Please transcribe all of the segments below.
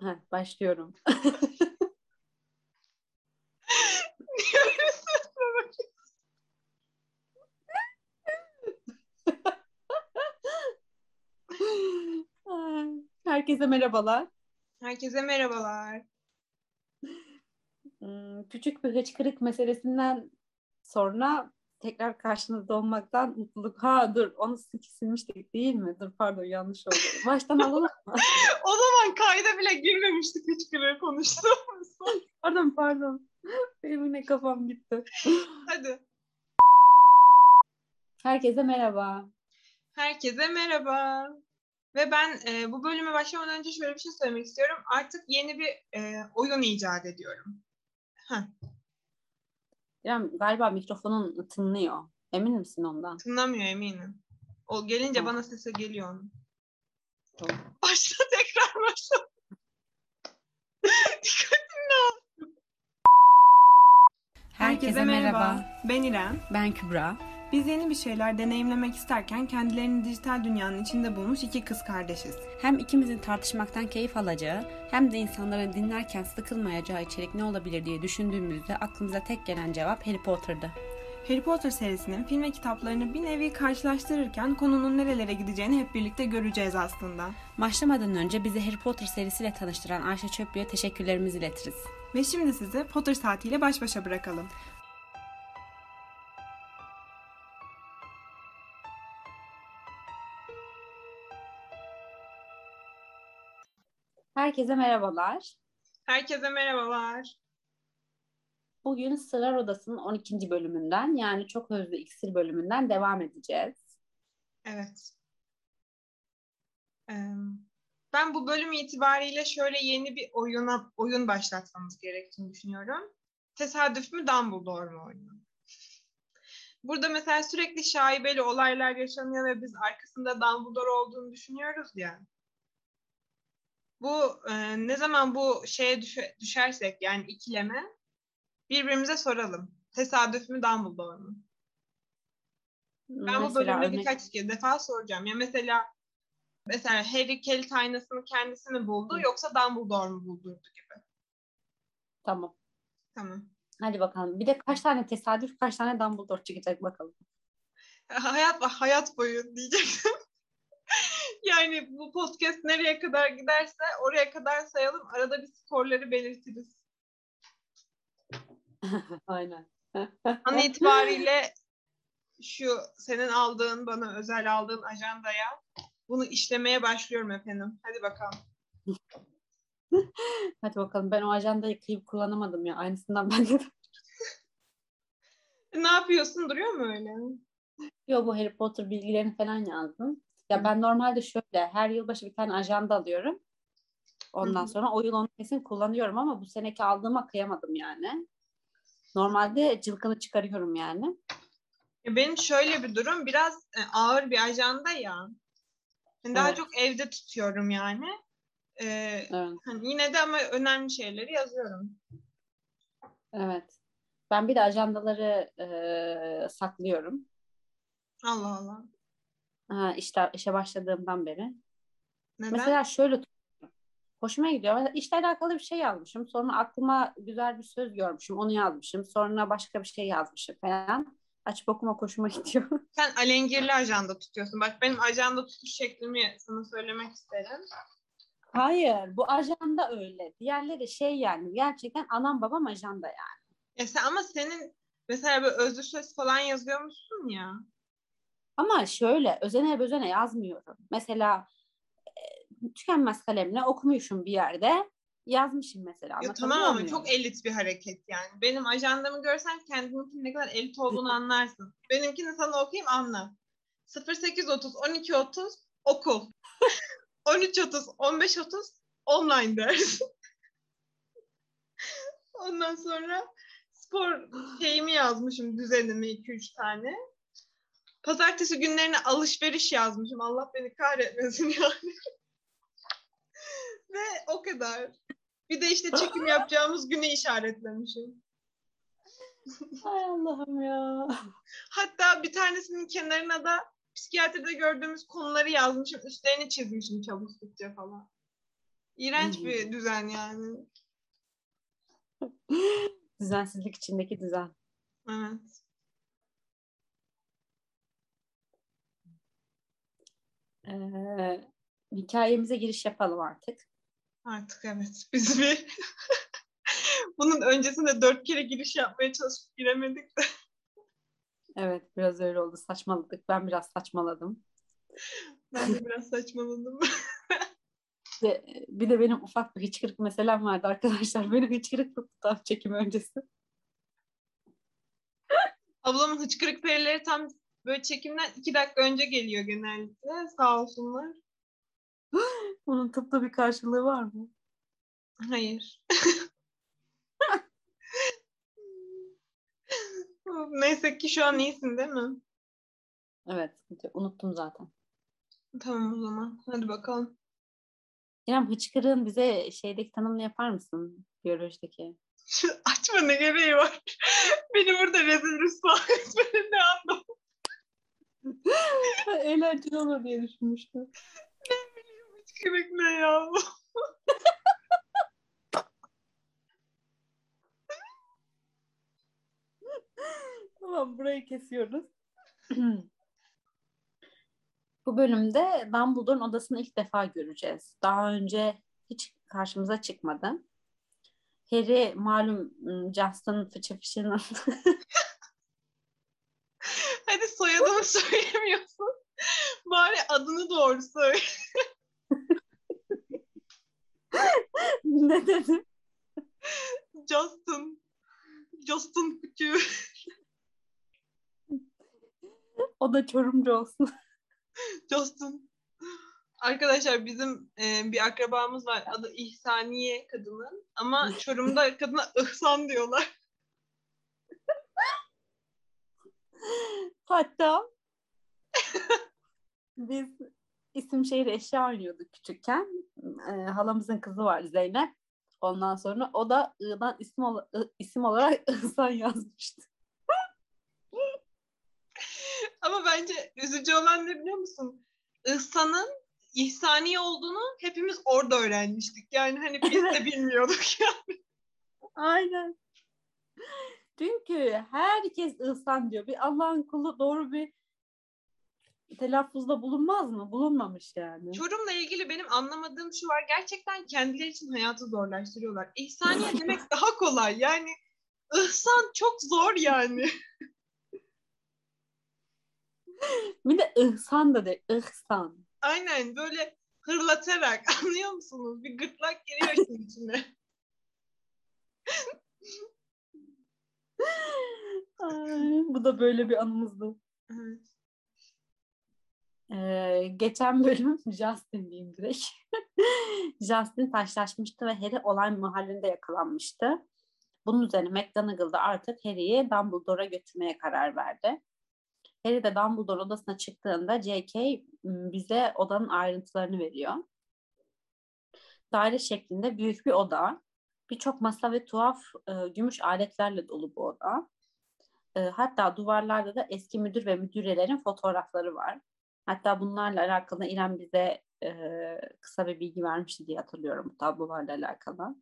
Heh, başlıyorum. Herkese merhabalar. Herkese merhabalar. Hmm, Küçük bir hıçkırık meselesinden sonra tekrar karşınızda olmaktan mutluluk. Ha dur onu silmiştik değil mi? Dur pardon yanlış oldu. Baştan alalım mı? O zaman kayda bile girmemiştik hiç kere konuştuğumuz. pardon pardon. Benim yine kafam gitti. Hadi. Herkese merhaba. Herkese merhaba. Ve ben e, bu bölüme başlamadan önce şöyle bir şey söylemek istiyorum. Artık yeni bir e, oyun icat ediyorum. Heh, İrem galiba mikrofonun tınlıyor. Emin misin ondan? tınlamıyor eminim. O gelince Tamam. bana sesi geliyor onun. Tamam. Başla tekrar başla. Dikkatim dağıldı. Ben İrem. Ben Kübra. Biz yeni bir şeyler deneyimlemek isterken kendilerini dijital dünyanın içinde bulmuş iki kız kardeşiz. Hem ikimizin tartışmaktan keyif alacağı hem de insanların dinlerken sıkılmayacağı içerik ne olabilir diye düşündüğümüzde aklımıza tek gelen cevap Harry Potter'dı. Harry Potter serisinin film ve kitaplarını bir nevi karşılaştırırken konunun nerelere gideceğini hep birlikte göreceğiz aslında. Başlamadan önce bizi Harry Potter serisiyle tanıştıran Ayşe Çöplü'ye teşekkürlerimizi iletiriz. Ve şimdi sizi Potter saatiyle baş başa bırakalım. Herkese merhabalar. Herkese merhabalar. Bugün Sırlar Odası'nın 12. bölümünden yani Çok Özlü İksir bölümünden devam edeceğiz. Evet. Ben bu bölüm itibariyle şöyle yeni bir oyuna oyun başlatmamız gerektiğini düşünüyorum. Tesadüf mü Dumbledore mu oyunu? Burada mesela sürekli şaibeli olaylar yaşanıyor ve biz arkasında Dumbledore olduğunu düşünüyoruz ya. Bu e, ne zaman bu şeye düşe- düşersek yani ikileme birbirimize soralım. Tesadüf mü Dumbledore mu? Ben bu bölümde örnek- birkaç kez defa soracağım. Ya mesela mesela Harry kilit aynasını kendisi mi buldu yoksa Dumbledore mu buldurdu gibi. Tamam. Tamam. Hadi bakalım. Bir de kaç tane tesadüf, kaç tane Dumbledore çıkacak bakalım. Hayat hayat boyu diyecektim. Yani bu podcast nereye kadar giderse oraya kadar sayalım. Arada bir skorları belirtiriz. Aynen. An itibariyle şu senin aldığın bana özel aldığın ajandaya bunu işlemeye başlıyorum efendim. Hadi bakalım. Hadi bakalım. Ben o ajandayı kıyıp kullanamadım ya. Aynısından ben de. Ne yapıyorsun? Duruyor mu öyle? Yo bu Harry Potter bilgilerini falan yazdım. Ya ben normalde şöyle her yılbaşı bir tane ajanda alıyorum. Ondan sonra o yıl onu kesin kullanıyorum ama bu seneki aldığıma kıyamadım yani. Normalde cılkını çıkarıyorum yani. Ya benim şöyle bir durum biraz e, ağır bir ajanda ya. Yani Daha Evet. çok evde tutuyorum yani. Ee, Evet. hani yine de ama önemli şeyleri yazıyorum. evet. Ben bir de ajandaları eee, saklıyorum. Allah Allah. Ha, işte işe başladığımdan beri. Neden? Mesela şöyle. Hoşuma gidiyor. İşle alakalı bir şey yazmışım. Sonra aklıma güzel bir söz görmüşüm. Onu yazmışım. Sonra başka bir şey yazmışım falan. Açıp okuma hoşuma gidiyor. Sen alengirli ajanda tutuyorsun. Bak benim ajanda tutuş şeklimi sana söylemek isterim. Hayır, bu ajanda öyle. Diğerleri şey yani gerçekten anam babam ajanda yani. Ya sen, ama senin mesela böyle özlü söz falan yazıyormuşsun ya. Ama şöyle özene bezene yazmıyorum. Mesela e, tükenmez kalemle okumuşum bir yerde. Yazmışım mesela. Ya Anlatabiliyor tamam ama muyum? çok elit bir hareket yani. Benim ajandamı görsen kendininkinin ne kadar elit olduğunu anlarsın. Benimkini sana okuyayım anla. 0830 1230 okul. 1330 1530 online ders. Ondan sonra spor şeyimi yazmışım düzenimi 2-3 tane. Pazartesi günlerine alışveriş yazmışım. Allah beni kahretmesin yani. Ve o kadar. Bir de işte çekim yapacağımız günü işaretlemişim. Ay Allah'ım ya. Hatta bir tanesinin kenarına da psikiyatride gördüğümüz konuları yazmışım. Üstlerini çizmişim çalıştıkça falan. İğrenç bir düzen yani. Düzensizlik içindeki düzen. Evet. Ee, hikayemize giriş yapalım artık. Artık evet. Biz bir bunun öncesinde dört kere giriş yapmaya çalışıp giremedik de. Evet biraz öyle oldu. Saçmaladık. Ben biraz saçmaladım. Ben de biraz saçmaladım. De, bir de benim ufak bir hıçkırık meselem vardı arkadaşlar. Benim hıçkırık tuttu çekim öncesi. Ablamın hıçkırık perileri tam böyle çekimden iki dakika önce geliyor genellikle. Sağ olsunlar. Bunun tıpta bir karşılığı var mı? Hayır. Neyse ki şu an iyisin değil mi? Evet. Unuttum zaten. Tamam o zaman. Hadi bakalım. İrem hıçkırığın bize şeydeki tanımını yapar mısın? Biyolojideki. Açma ne gereği var? Beni burada rezil rüsva etmenin ne anlamı? Eğlenceli olur diye düşünmüştüm. Ne bileyim hıçkırık ne ya? tamam burayı kesiyoruz. Bu bölümde Dumbledore'un odasını ilk defa göreceğiz. Daha önce hiç karşımıza çıkmadı. Harry malum Justin fıçı fıçının Hadi soyadını söylemiyorsun. Bari adını doğru söyle. ne dedi? Justin. Justin Fıçı. O da Çorumcu olsun. Justin. Arkadaşlar bizim e, bir akrabamız var. Adı İhsaniye kadının. Ama Çorum'da kadına İhsan diyorlar. Hatta biz isim şehir eşya oynuyorduk küçükken. E, halamızın kızı var Zeynep. Ondan sonra o da I'dan isim, ol- isim olarak İhsan yazmıştı. Ama bence üzücü olan ne biliyor musun? İhsan'ın İhsaniye olduğunu hepimiz orada öğrenmiştik. Yani hani biz de bilmiyorduk ya. Aynen. Çünkü herkes İhsan diyor. Bir Allah'ın kulu doğru bir telaffuzda bulunmaz mı? Bulunmamış yani. Çorum'la ilgili benim anlamadığım şu var. Gerçekten kendileri için hayatı zorlaştırıyorlar. İhsaniye demek daha kolay. Yani İhsan çok zor yani. Bir de İhsan da de İhsan. Aynen böyle hırlatarak anlıyor musunuz? Bir gırtlak giriyor işin içine. Ay, bu da böyle bir anımızdı. Evet. Ee, geçen bölüm Justin diyeyim direkt. Justin taşlaşmıştı ve Harry olay mahallinde yakalanmıştı. Bunun üzerine McGonagall da artık Harry'i Dumbledore'a götürmeye karar verdi. Harry de Dumbledore odasına çıktığında J.K. m, bize odanın ayrıntılarını veriyor. Daire şeklinde büyük bir oda. Birçok masa ve tuhaf e, gümüş aletlerle dolu bu oda. E, hatta duvarlarda da eski müdür ve müdürelerin fotoğrafları var. Hatta bunlarla alakalı İrem bize e, kısa bir bilgi vermişti diye hatırlıyorum bu tablolarla alakalı.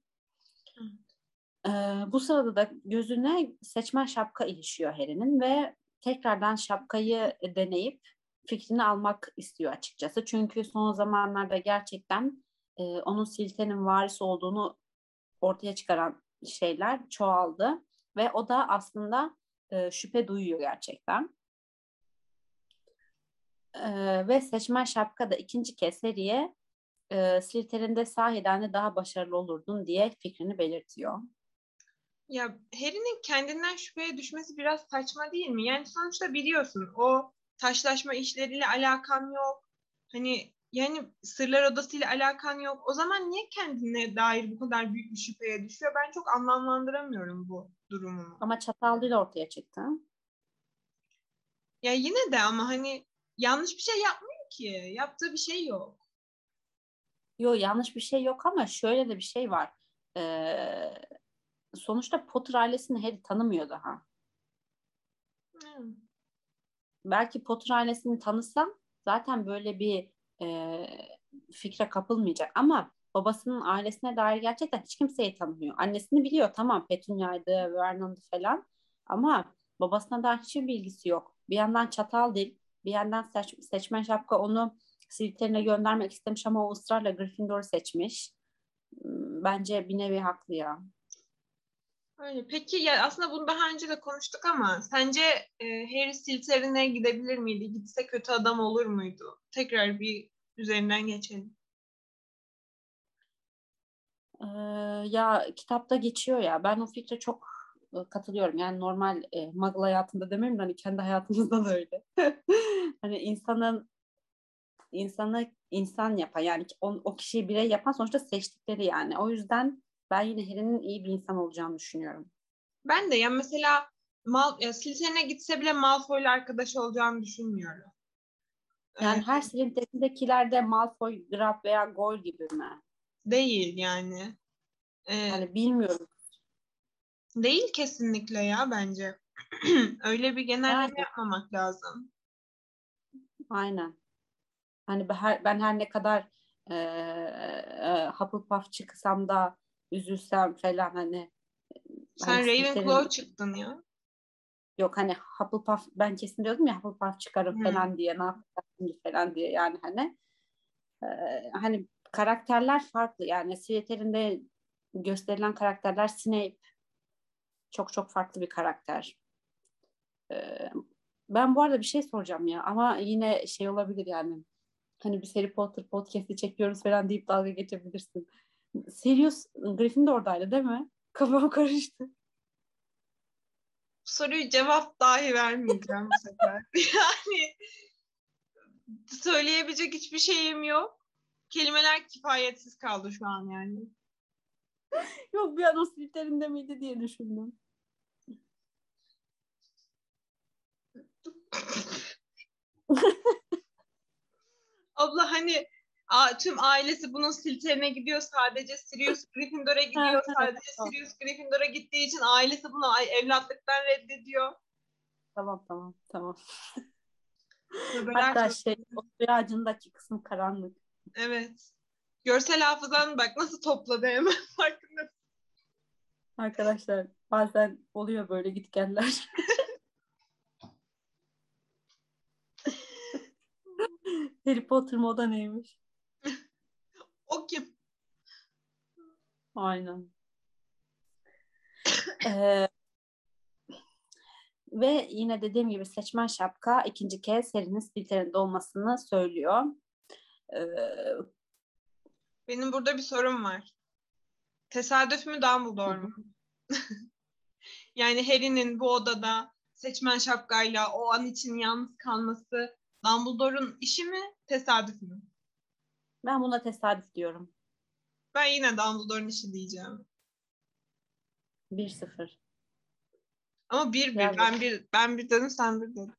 E, bu sırada da gözüne seçmen şapka ilişiyor Harry'nin ve tekrardan şapkayı deneyip fikrini almak istiyor açıkçası. Çünkü son zamanlarda gerçekten e, onun Silte'nin varisi olduğunu ortaya çıkaran şeyler çoğaldı ve o da aslında e, şüphe duyuyor gerçekten. Ee, ve seçmen şapka da ikinci kez seriye e, Slytherin'de sahiden de daha başarılı olurdun diye fikrini belirtiyor. Ya Harry'nin kendinden şüpheye düşmesi biraz saçma değil mi? Yani sonuçta biliyorsun o taşlaşma işleriyle alakan yok. Hani yani sırlar odasıyla alakan yok. O zaman niye kendine dair bu kadar büyük bir şüpheye düşüyor? Ben çok anlamlandıramıyorum bu durumumu. Ama çatallıyla ortaya çıktı. Ya yine de ama hani yanlış bir şey yapmıyor ki. Yaptığı bir şey yok. Yok yanlış bir şey yok ama şöyle de bir şey var. Ee, sonuçta Potter ailesini Harry tanımıyor daha. Hmm. Belki Potter ailesini tanısam zaten böyle bir e, fikre kapılmayacak. Ama babasının ailesine dair gerçekten hiç kimseyi tanımıyor. Annesini biliyor tamam Petunia'ydı, Vernon'du falan ama babasına dair hiçbir bilgisi yok. Bir yandan çatal dil, bir yandan seç, seçmen şapka onu Slytherin'e göndermek istemiş ama o ısrarla Gryffindor'u seçmiş. Hmm, Bence bir nevi haklı ya. Öyle. Peki ya aslında bunu daha önce de konuştuk ama sence e, Harry Slytherin'e gidebilir miydi? Gitse kötü adam olur muydu? Tekrar bir üzerinden geçelim. Ee, ya kitapta geçiyor ya ben o fikre çok e, katılıyorum. Yani normal e, muggle hayatında demeyeyim de hani kendi hayatımızda da öyle. hani insanın insanı insan yapan yani o, o kişiyi birey yapan sonuçta seçtikleri yani. O yüzden ben yine Harry'nin iyi bir insan olacağını düşünüyorum. Ben de ya mesela Mal, ya Slytherin'e gitse bile Malfoy'la arkadaş olacağını düşünmüyorum. Yani Evet, her Slytherin'dekilerde Malfoy, Grab veya Gol gibi mi? değil yani. Ee, Yani bilmiyorum. Değil kesinlikle ya bence. Öyle bir genelleme Yani. yapmamak lazım. Aynen. Hani ben her, ben her ne kadar e, e, Hufflepuff çıksam da üzülsem falan hani Sen hani Ravenclaw Slytherin- çıktın ya. Yok hani Hufflepuff ben kesin diyordum ya Hufflepuff çıkarım Hmm. falan diye ne yapacağım falan diye yani hani e, hani karakterler farklı yani Slytherin'de gösterilen karakterler Snape çok çok farklı bir karakter. E, ben bu arada bir şey soracağım ya ama yine şey olabilir yani hani biz Harry Potter podcast'i çekiyoruz falan deyip dalga geçebilirsin. Sirius Gryffindor'daydı değil mi? Kafam karıştı. Soruyu cevap dahi vermeyeceğim bu sefer. Yani söyleyebilecek hiçbir şeyim yok. Kelimeler kifayetsiz kaldı şu an yani. Yok bir an o Slytherin'de miydi diye düşündüm. Abla hani a- tüm ailesi bunun Slytherin'e gidiyor. Sadece Sirius Gryffindor'a gidiyor. Sadece Sirius Gryffindor'a gittiği için ailesi bunu evlatlıktan reddediyor. Tamam tamam tamam. Hatta çok- şey o ağacındaki kısım karanlık. Evet. Görsel hafızan bak nasıl topladı hemen farkında. Arkadaşlar bazen oluyor böyle gitgeller. Harry Potter moda neymiş? O kim? Aynen. Ee, ve yine dediğim gibi seçmen şapka ikinci kez serinin Slytherin'de olmasını söylüyor. Ee, Benim burada bir sorum var. Tesadüf mü Dumbledore mu? yani Harry'nin bu odada seçmen şapkayla o an için yalnız kalması Dumbledore'un işi mi, tesadüf mü? Ben buna tesadüf diyorum. Ben yine Dumbledore'un işi diyeceğim. 1-0. Ama bir bir. Yani- Ben bir ben bir dedim sen bir dedin.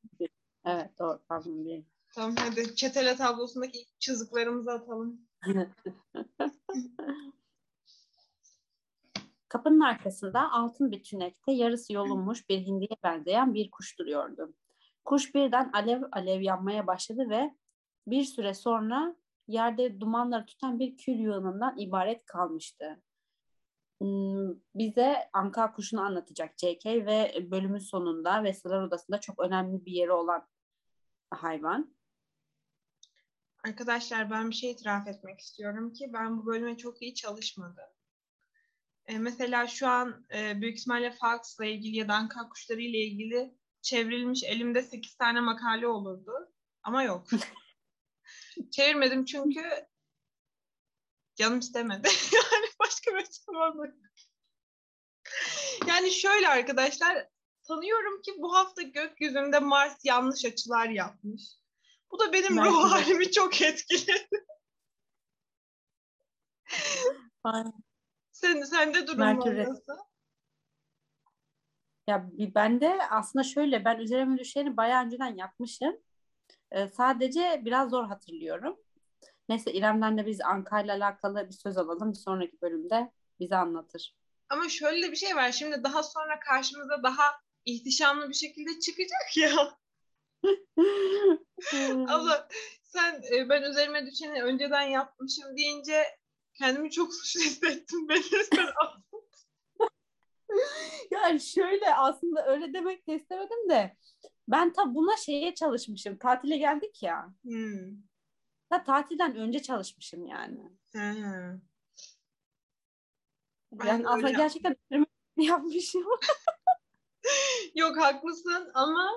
Evet doğru pardon bir. Tamam hadi çetele tablosundaki ilk çiziklerimizi atalım. Kapının arkasında altın bir tünekte yarısı yolunmuş bir hindiye benzeyen bir kuş duruyordu. Kuş birden alev alev yanmaya başladı ve bir süre sonra yerde dumanları tutan bir kül yığınından ibaret kalmıştı. Hmm, Bize anka kuşunu anlatacak J.K. ve bölümün sonunda ve Sırlar Odası'nda çok önemli bir yeri olan hayvan. Arkadaşlar ben bir şey itiraf etmek istiyorum ki ben bu bölüme çok iyi çalışmadım. E, mesela şu an e, büyük ihtimalle Fox'la ilgili ya da anka kuşları ile ilgili çevrilmiş elimde 8 tane makale olurdu. Ama yok. Çevirmedim çünkü canım istemedi. yani başka bir açıklama. Yani şöyle arkadaşlar sanıyorum ki bu hafta gökyüzünde Mars yanlış açılar yapmış. Bu da benim Belki ruh de. halimi çok etkiledi. Sen, sende durumlar Merkür ret- nasıl? Ya ben de aslında şöyle ben üzerime düşeni bayağı önceden yapmışım. Ee, sadece biraz zor hatırlıyorum. Neyse İrem'den de biz Anka'yla alakalı bir söz alalım. Bir sonraki bölümde bize anlatır. Ama şöyle bir şey var. Şimdi daha sonra karşımıza daha ihtişamlı bir şekilde çıkacak ya. Abla sen e, ben üzerime düşeni önceden yapmışım deyince Kendimi çok suçlu hissettim. Beni lütfen yani şöyle aslında öyle demek de istemedim de ben tabi buna şeye çalışmışım. Tatile geldik ya. Hmm. Ta tatilden önce çalışmışım yani. Ben Yani aslında öyle gerçekten yapmışım. Yok haklısın ama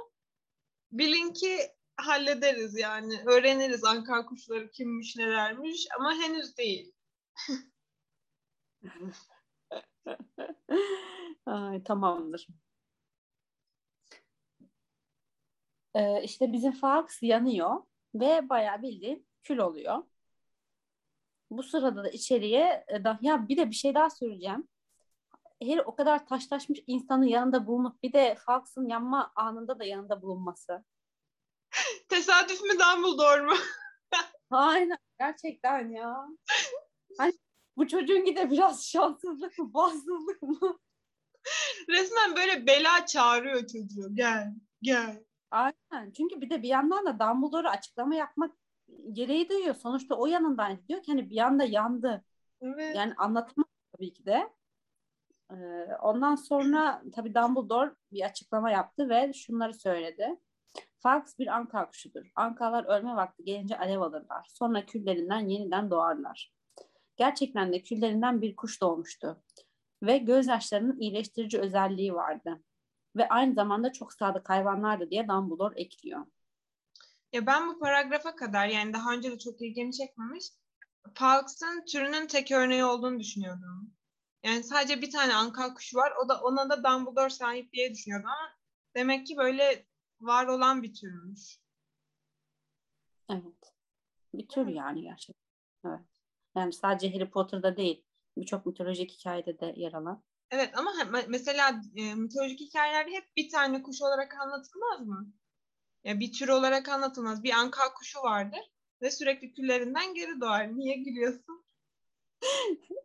bilin ki hallederiz yani. Öğreniriz Ankara kuşları kimmiş nelermiş ama henüz değil. Ay, tamamdır. Ee, işte bizim fax yanıyor ve bayağı bildiğin kül oluyor. Bu sırada da içeriye e, da, ya bir de bir şey daha söyleyeceğim. Her o kadar taşlaşmış insanın yanında bulunup bir de faxın yanma anında da yanında bulunması. Tesadüf mü Dumbledore mu? Aynen gerçekten ya. Hani bu çocuğun gide biraz şanssızlık mı, bahtsızlık mı? Resmen böyle bela çağırıyor çocuğu. Gel, gel. Aynen. Çünkü bir de bir yandan da Dumbledore'a açıklama yapmak gereği duyuyor. Sonuçta o yanından diyor ki hani bir yanda yandı. Evet. Yani anlatmak tabii ki de. Ee, ondan sonra tabii Dumbledore bir açıklama yaptı ve şunları söyledi. Fax bir anka kuşudur. Ankalar ölme vakti gelince alev alırlar. Sonra küllerinden yeniden doğarlar. Gerçekten de küllerinden bir kuş doğmuştu. Ve gözyaşlarının iyileştirici özelliği vardı. Ve aynı zamanda çok sadık hayvanlardı diye Dumbledore ekliyor. Ya ben bu paragrafa kadar yani daha önce de çok ilgimi çekmemiş. Falks'ın türünün tek örneği olduğunu düşünüyordum. Yani sadece bir tane ankal kuşu var. O da ona da Dumbledore sahip diye düşünüyordum ama demek ki böyle var olan bir türmüş. Evet. Bir tür yani gerçekten. Evet. Yani sadece Harry Potter'da değil. Birçok mitolojik hikayede de yer alan. Evet ama mesela e, mitolojik hikayelerde hep bir tane kuş olarak anlatılmaz mı? Ya bir tür olarak anlatılmaz. Bir ankal kuşu vardır ve sürekli küllerinden geri doğar. Niye gülüyorsun?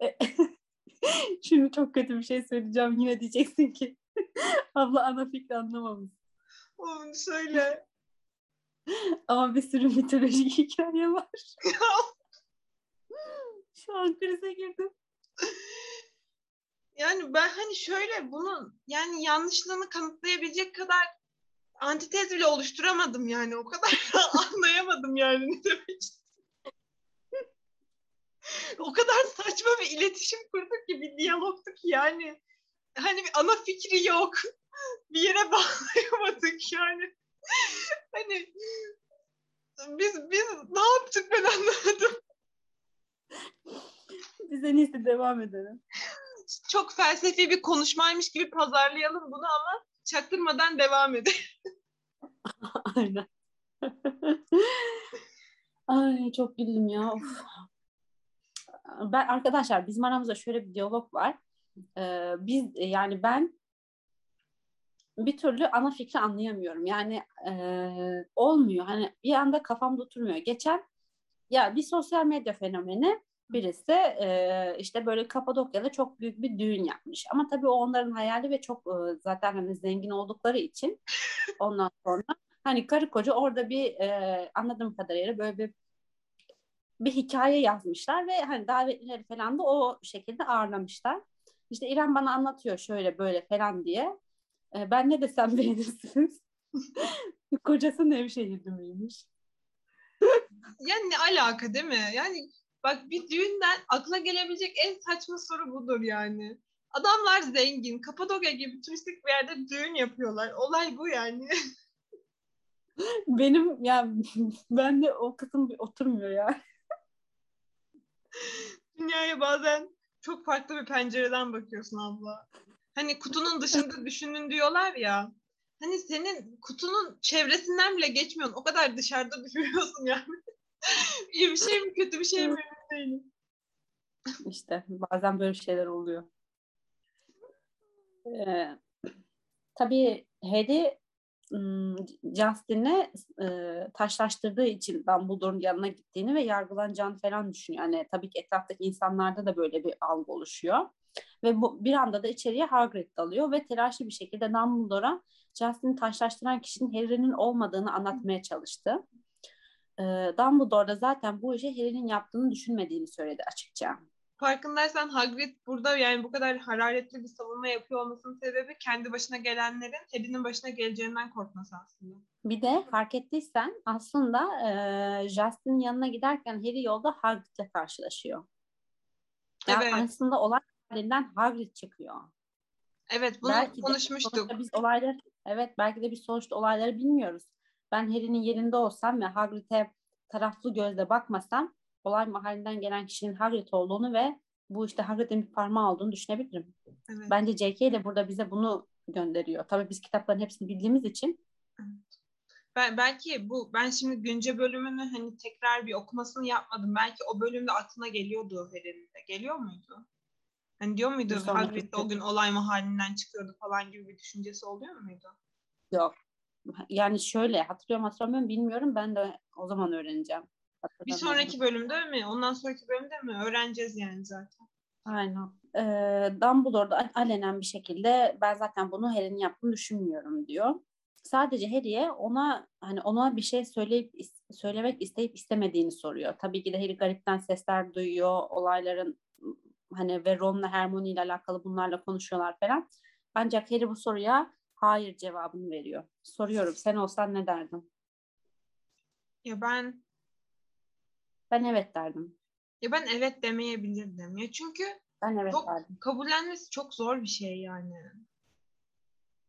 Şimdi çok kötü bir şey söyleyeceğim. Yine diyeceksin ki abla ana fikri anlamamış. Onu söyle. Ama bir sürü mitolojik hikaye var. Şu an krize girdim. Yani ben hani şöyle bunun yani yanlışlığını kanıtlayabilecek kadar antitez bile oluşturamadım yani. O kadar anlayamadım yani ne demek O kadar saçma bir iletişim kurduk ki bir diyalogtuk yani. Hani bir ana fikri yok. Bir yere bağlayamadık yani. Hani biz biz ne yaptık ben anlamadım. Biz en iyisi devam edelim. Çok felsefi bir konuşmaymış gibi pazarlayalım bunu ama çaktırmadan devam edelim. Aynen. Ay çok güldüm ya. Of. Ben arkadaşlar bizim aramızda şöyle bir diyalog var. Ee, biz yani ben bir türlü ana fikri anlayamıyorum. Yani e, olmuyor. Hani bir anda kafamda oturmuyor. Geçen ya bir sosyal medya fenomeni birisi e, işte böyle Kapadokya'da çok büyük bir düğün yapmış. Ama tabii o onların hayali ve çok e, zaten hani zengin oldukları için ondan sonra hani karı koca orada bir e, anladığım kadarıyla böyle bir bir hikaye yazmışlar ve hani davetlileri falan da o şekilde ağırlamışlar. İşte İrem bana anlatıyor şöyle böyle falan diye. E, ben ne desem beğenirsiniz. Kocası Nevşehirli miymiş? Yani ne alaka değil mi? Yani bak bir düğünden akla gelebilecek en saçma soru budur yani. Adamlar zengin, Kapadokya gibi turistik bir yerde düğün yapıyorlar. Olay bu yani. Benim ya ben de o kısım oturmuyor ya. Dünyaya bazen çok farklı bir pencereden bakıyorsun abla. Hani kutunun dışında düşünün diyorlar ya. Hani senin kutunun çevresinden bile geçmiyorsun. O kadar dışarıda düşünüyorsun yani. İyi bir şey mi kötü bir şey mi İşte bazen böyle şeyler oluyor. Ee, tabii Harry Justin'e e, taşlaştırdığı için Dumbledore'un yanına gittiğini ve yargılanacağını falan düşünüyor. Yani tabii ki etraftaki insanlarda da böyle bir algı oluşuyor. Ve bu bir anda da içeriye Hagrid dalıyor ve telaşlı bir şekilde Dumbledore'a Justin'i taşlaştıran kişinin Harry'nin olmadığını anlatmaya çalıştı. Ee, Dumbledore da zaten bu işi Harry'nin yaptığını düşünmediğini söyledi açıkça. farkındaysan Hagrid burada yani bu kadar hararetli bir savunma yapıyor olmasının sebebi kendi başına gelenlerin Harry'nin başına geleceğinden korkması aslında. Bir de fark ettiysen aslında e, Justin'in yanına giderken Harry yolda Hagrid'le karşılaşıyor. Yani Evet. aslında olay halinden Hagrid çıkıyor. Evet bunu Belki de konuşmuştuk. sonuçta biz olayları evet belki de biz sonuçta olayları bilmiyoruz. Ben Harry'nin yerinde olsam ve Hagrid'e taraflı gözle bakmasam olay mahallinden gelen kişinin Hagrid olduğunu ve bu işte Hagrid'in bir parmağı olduğunu düşünebilirim. Evet. Bence J.K. de burada bize bunu gönderiyor. Tabii biz kitapların hepsini bildiğimiz için Ben, belki bu ben şimdi günce bölümünü hani tekrar bir okumasını yapmadım. Belki o bölümde aklına geliyordu Harry'nin de. Geliyor muydu? Hani diyor muydu Hagrid o gün olay mahallinden çıkıyordu falan gibi bir düşüncesi oluyor muydu? yok. Yani şöyle hatırlıyorum hatırlamıyorum bilmiyorum. Ben de o zaman öğreneceğim. Bir sonraki bölümde mi? Ondan sonraki bölümde mi? Öğreneceğiz yani zaten. Aynen. Ee, Dumbledore da alenen bir şekilde ben zaten bunu Harry'nin yaptığını düşünmüyorum diyor. Sadece Harry'e ona hani ona bir şey söyleyip is- söylemek isteyip istemediğini soruyor. Tabii ki de Harry garipten sesler duyuyor. Olayların hani ve Ron'la Hermione ile alakalı bunlarla konuşuyorlar falan. Ancak Harry bu soruya hayır cevabını veriyor. Soruyorum sen olsan ne derdin? Ya ben Ben evet derdim. ya ben evet demeyebilirdim. Ya çünkü Ben evet çok derdim. kabullenmesi çok zor bir şey yani.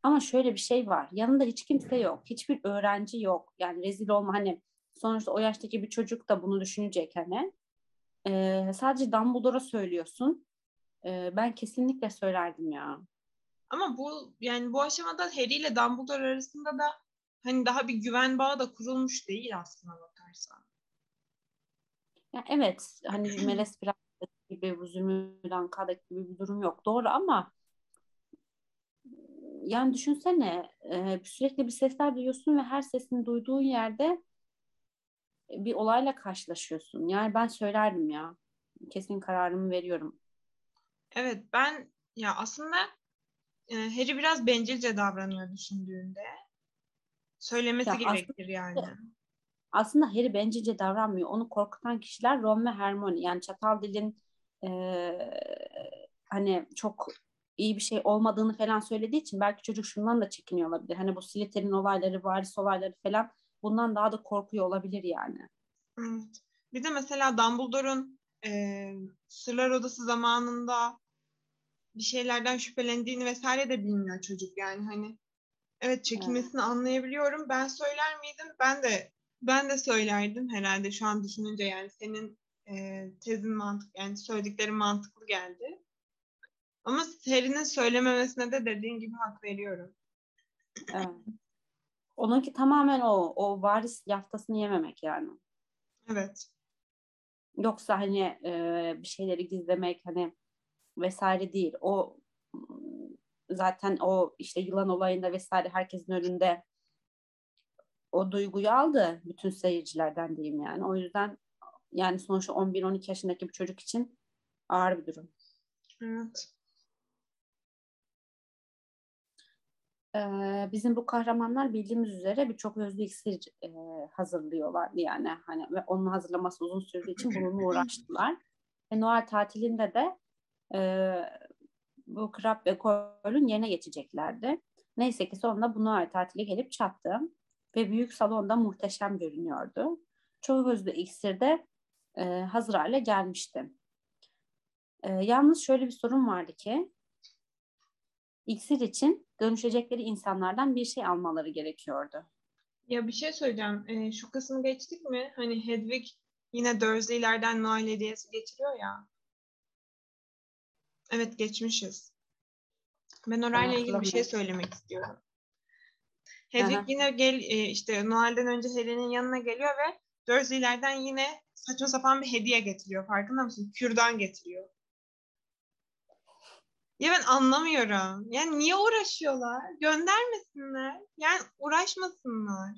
Ama şöyle bir şey var. Yanında hiç kimse yok. Hiçbir öğrenci yok. Yani rezil olma hani sonuçta o yaştaki bir çocuk da bunu düşünecek hani. Ee, sadece Dumbledore'a söylüyorsun. Ee, ben kesinlikle söylerdim ya. Ama bu yani bu aşamada Harry ile Dumbledore arasında da hani daha bir güven bağı da kurulmuş değil aslında bakarsan. Ya evet hani Meles biraz gibi bu Zümrüt Kadek gibi bir durum yok. Doğru ama yani düşünsene e, sürekli bir sesler duyuyorsun ve her sesini duyduğun yerde bir olayla karşılaşıyorsun. Yani ben söylerdim ya. Kesin kararımı veriyorum. Evet ben ya aslında e, Harry biraz bencilce davranıyor düşündüğünde. Söylemesi Ya aslında- gerekir yani. Aslında Harry bencilce davranmıyor. Onu korkutan kişiler Ron ve Hermione. Yani çatal dilin eee, hani çok iyi bir şey olmadığını falan söylediği için belki çocuk şundan da çekiniyor olabilir. Hani bu Slytherin olayları, varis olayları falan bundan daha da korkuyor olabilir yani. Evet. Bir de mesela Dumbledore'un e, Sırlar Odası zamanında bir şeylerden şüphelendiğini vesaire de bilmiyor çocuk yani hani evet çekinmesini anlayabiliyorum. Ben söyler miydim? Ben de ben de söylerdim herhalde şu an düşününce yani senin e, tezin mantık yani söylediklerin mantıklı geldi. Ama Harry'nin söylememesine de dediğin gibi hak veriyorum. Evet. Onunki tamamen o, o varis yaftasını yememek yani. Evet. Yoksa hani e, bir şeyleri gizlemek hani vesaire değil. O zaten o işte yılan olayında vesaire herkesin önünde o duyguyu aldı bütün seyircilerden diyeyim yani. O yüzden yani sonuçta 11-12 yaşındaki bir çocuk için ağır bir durum. Evet. Ee, bizim bu kahramanlar bildiğimiz üzere birçok özlü iksir e, hazırlıyorlardı yani hani ve onun hazırlaması uzun sürdüğü için bununla uğraştılar. Ve Noel tatilinde de e, bu Crab ve Goyle'ün yerine geçeceklerdi. Neyse ki sonunda bu Noel tatili gelip çattı ve büyük salonda muhteşem görünüyordu. Çok özlü iksir de e, hazır hale gelmişti. E, yalnız şöyle bir sorun vardı ki iksir için dönüşecekleri insanlardan bir şey almaları gerekiyordu. Ya bir şey söyleyeceğim. Ee, şu kısmı geçtik mi? Hani Hedwig yine Dursley'lerden Noel hediyesi getiriyor ya. Evet geçmişiz. Ben orayla ilgili bir şey söylemek istiyorum. Hedwig Aha. yine gel e, işte Noel'den önce Harry'nin yanına geliyor ve Dursley'lerden yine saçma sapan bir hediye getiriyor. Farkında mısın? Kürdan getiriyor. Ya ben anlamıyorum. Yani niye uğraşıyorlar? Göndermesinler. Yani uğraşmasınlar.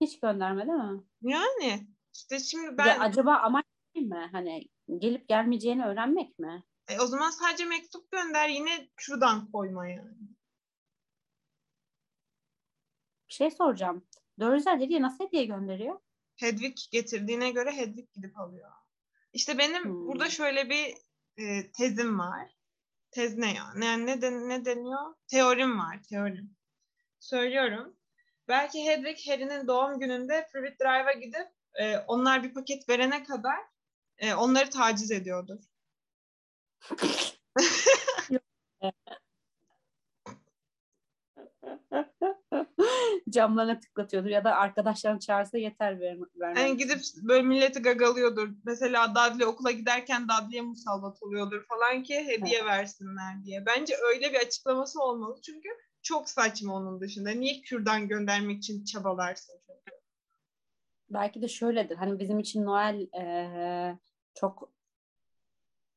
Hiç gönderme değil mi? Yani işte şimdi ben de acaba amaç mi? Hani gelip gelmeyeceğini öğrenmek mi? E, o zaman sadece mektup gönder yine şuradan koyma yani. Bir şey soracağım. Dörzler hediye nasıl hediye gönderiyor? Hedwig getirdiğine göre Hedwig gidip alıyor. İşte benim Hmm. burada şöyle bir e, tezim var. Tez ne ya? Ne, ne, den- ne deniyor? Teorim var, teorim. Söylüyorum. Belki Hedwig Harry'nin doğum gününde Privet Drive'a gidip e, onlar bir paket verene kadar e, onları taciz ediyordur. Camlarına tıklatıyordur ya da arkadaşlarını çağırsa yeter ver, vermek. Yani gidip böyle milleti gagalıyordur. Mesela Dudley okula giderken Dudley'e musallat oluyordur falan ki hediye versinler diye. Bence öyle bir açıklaması olmalı. Çünkü çok saçma onun dışında. Niye kürdan göndermek için çabalarsın? çünkü? Belki de şöyledir. Hani bizim için Noel eee, çok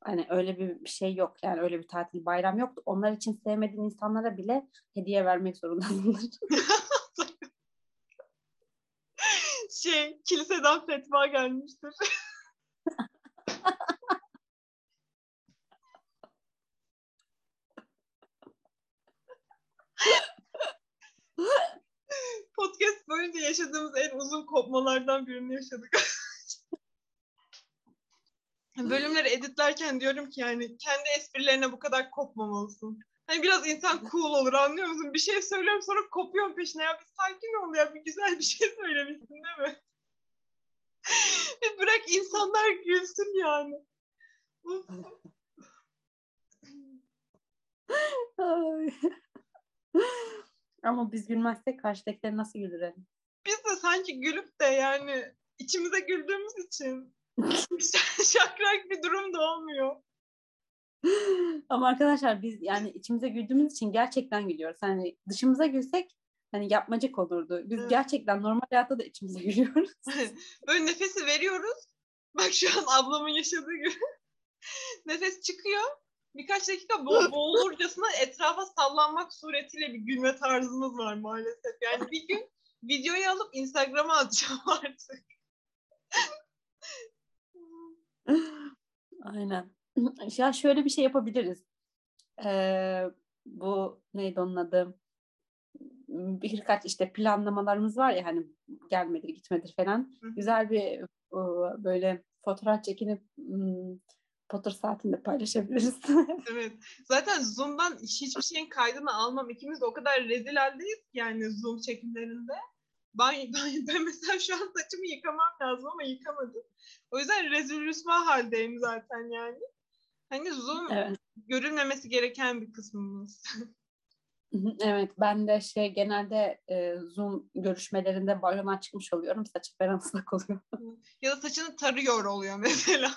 hani öyle bir şey yok. Yani öyle bir tatil bayram yok. Onlar için sevmediğin insanlara bile hediye vermek zorundasındır. Şey, kiliseden fetva gelmiştir. Podcast boyunca yaşadığımız en uzun kopmalardan birini yaşadık. Bölümleri editlerken diyorum ki yani kendi esprilerine bu kadar kopmamalısın. Hani biraz insan cool olur anlıyor musun? Bir şey söylüyorum sonra kopuyorum peşine. Ya bir sakin ol ya bir güzel bir şey söylemişsin değil mi? bir bırak insanlar gülsün yani. Ama biz gülmezsek karşıdakiler nasıl hani? Biz de sanki gülüp de yani içimize güldüğümüz için şakrak bir durum da olmuyor. Ama arkadaşlar biz yani içimize güldüğümüz için gerçekten gülüyoruz. Hani dışımıza gülsek hani yapmacık olurdu. Biz Evet. gerçekten normal hayatta da içimize gülüyoruz. Böyle nefesi veriyoruz. Bak şu an ablamın yaşadığı gibi. Nefes çıkıyor. Birkaç dakika bo- boğulurcasına etrafa sallanmak suretiyle bir gülme tarzımız var maalesef. Yani bir gün videoyu alıp Instagram'a atacağım artık. Aynen. Ya şöyle bir şey yapabiliriz. Ee, bu neydi onun adı? Birkaç işte planlamalarımız var ya hani gelmedir gitmedir falan. Hı. Güzel bir böyle fotoğraf çekinip hmm, Potter saatinde paylaşabiliriz. Evet. Zaten Zoom'dan hiçbir şeyin kaydını almam. İkimiz de o kadar rezil haldeyiz yani Zoom çekimlerinde. Ben, ben, ben mesela şu an saçımı yıkamam lazım ama yıkamadım. O yüzden rezil rüsva haldeyim zaten yani. Hani Zoom Evet. görülmemesi gereken bir kısmımız. Evet, ben de şey genelde e, Zoom görüşmelerinde bayrama çıkmış oluyorum. Saçım falan ıslak oluyor. ya da saçını tarıyor oluyor mesela.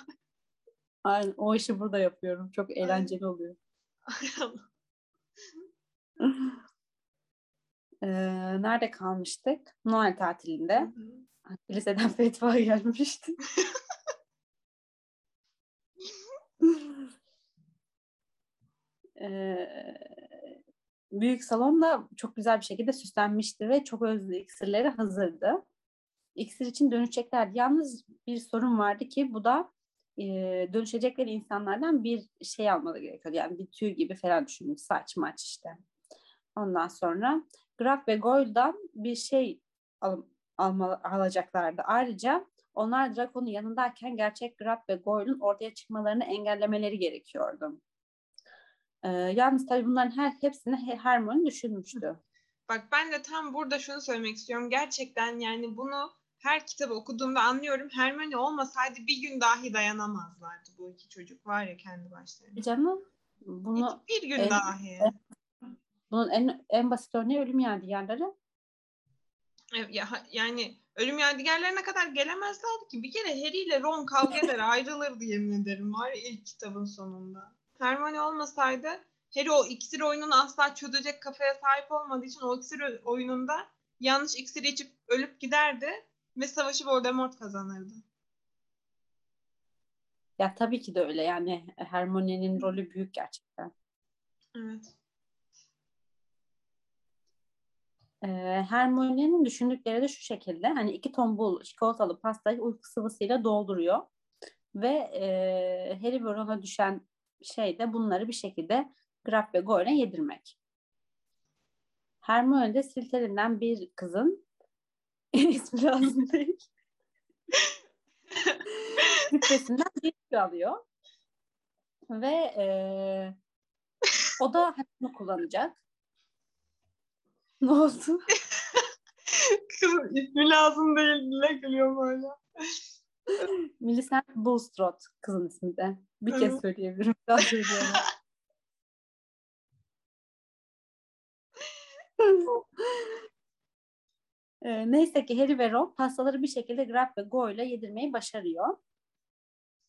Aynen, o işi burada yapıyorum. Çok eğlenceli oluyor. Ee, nerede kalmıştık? Noel tatilinde. Liseden fetva gelmişti. Ee, büyük salon da çok güzel bir şekilde süslenmişti ve çok özlü iksirleri hazırdı. İksir için dönüşeceklerdi. Yalnız bir sorun vardı ki bu da e, dönüşecekleri insanlardan bir şey almaları gerekiyordu. Yani bir tüy gibi falan düşünün. Saç maç işte. Ondan sonra Graf ve Goyle'dan bir şey al, alma, alacaklardı. Ayrıca onlar Draco'nun yanındayken gerçek Graf ve Goyle'un ortaya çıkmalarını engellemeleri gerekiyordu. Ee, yalnız tabii bunların her hepsini He- Hermione düşünmüştü. Bak ben de tam burada şunu söylemek istiyorum. Gerçekten yani bunu her kitabı okuduğumda anlıyorum. Hermione olmasaydı bir gün dahi dayanamazlardı bu iki çocuk var ya kendi başlarına. Canım bunu Hiçbir gün en- dahi. Bunun en en basit örneği ölüm yadigarları. Yani ölüm yadigarlarına kadar gelemezlerdi ki. Bir kere Harry ile Ron kavga eder ayrılırdı yemin ederim var ya ilk kitabın sonunda. Hermione olmasaydı Harry o iksir oyununu asla çözecek kafaya sahip olmadığı için o iksir oyununda yanlış iksiri içip ölüp giderdi ve savaşı Voldemort kazanırdı. Ya tabii ki de öyle yani Hermione'nin rolü büyük gerçekten. Evet. Ee, Hermione'nin düşündükleri de şu şekilde hani iki tombul çikolatalı pastayı uyku sıvısıyla dolduruyor ve e, Harry ve Ron'a düşen şey de bunları bir şekilde Graf ve Goyle'e yedirmek. Hermione de Slytherin'den bir kızın ismi lazım değil. Kütlesinden bir alıyor. Ve e, o da bunu kullanacak. Ne oldu? Kızım ismi lazım değil. Dile gülüyorum hala. Millicent Bulstrode kızın ismi de. Bir kez söyleyebilirim. Daha söyleyemem. Ee, neyse ki Harry ve Ron pastaları bir şekilde Grab ve Go ile yedirmeyi başarıyor.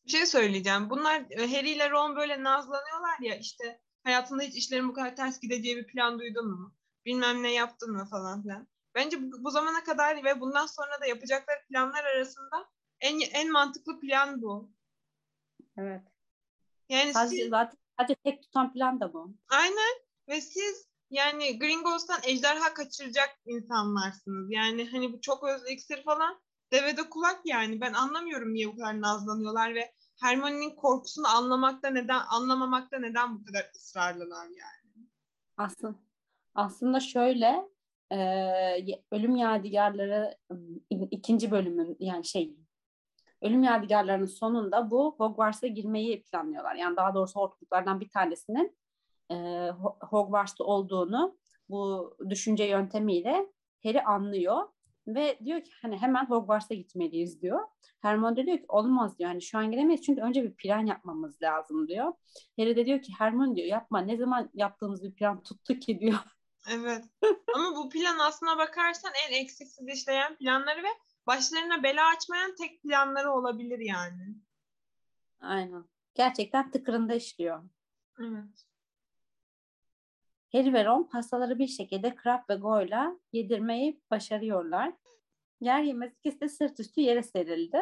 Bir şey söyleyeceğim. Bunlar e, Harry ile Ron böyle nazlanıyorlar ya işte hayatında hiç işlerin bu kadar ters gideceği bir plan duydun mu? Bilmem ne yaptın mı falan filan. Bence bu, bu zamana kadar ve bundan sonra da yapacakları planlar arasında en en mantıklı plan bu. Evet. Yani Sadece, siz, zaten sadece tek tutan plan da bu. aynen ve siz yani Gringos'tan ejderha kaçıracak insanlarsınız. Yani hani bu çok özlü iksir falan devede kulak yani. Ben anlamıyorum niye bu kadar nazlanıyorlar ve Hermione'nin korkusunu anlamakta neden anlamamakta neden bu kadar ısrarlılar yani. Aslında, aslında şöyle e, Ölüm Yadigarları ikinci bölümün yani şey Ölüm Yadigarlarının sonunda bu Hogwarts'a girmeyi planlıyorlar. Yani daha doğrusu hortluklardan bir tanesinin e, Ho- Hogwarts'ta olduğunu bu düşünce yöntemiyle Harry anlıyor ve diyor ki hani hemen Hogwarts'a gitmeliyiz diyor. Hermione de diyor ki olmaz diyor. Hani şu an gidemeyiz çünkü önce bir plan yapmamız lazım diyor. Harry de diyor ki Hermione diyor yapma ne zaman yaptığımız bir plan tuttu ki diyor. Evet. Ama bu plan aslına bakarsan en eksiksiz işleyen planları ve başlarına bela açmayan tek planları olabilir yani. Aynen. Gerçekten tıkırında işliyor. Evet. Harry ve Ron pastaları bir şekilde Crab ve Goyle'a yedirmeyi başarıyorlar. Yer yemez ikisi de sırt üstü yere serildi.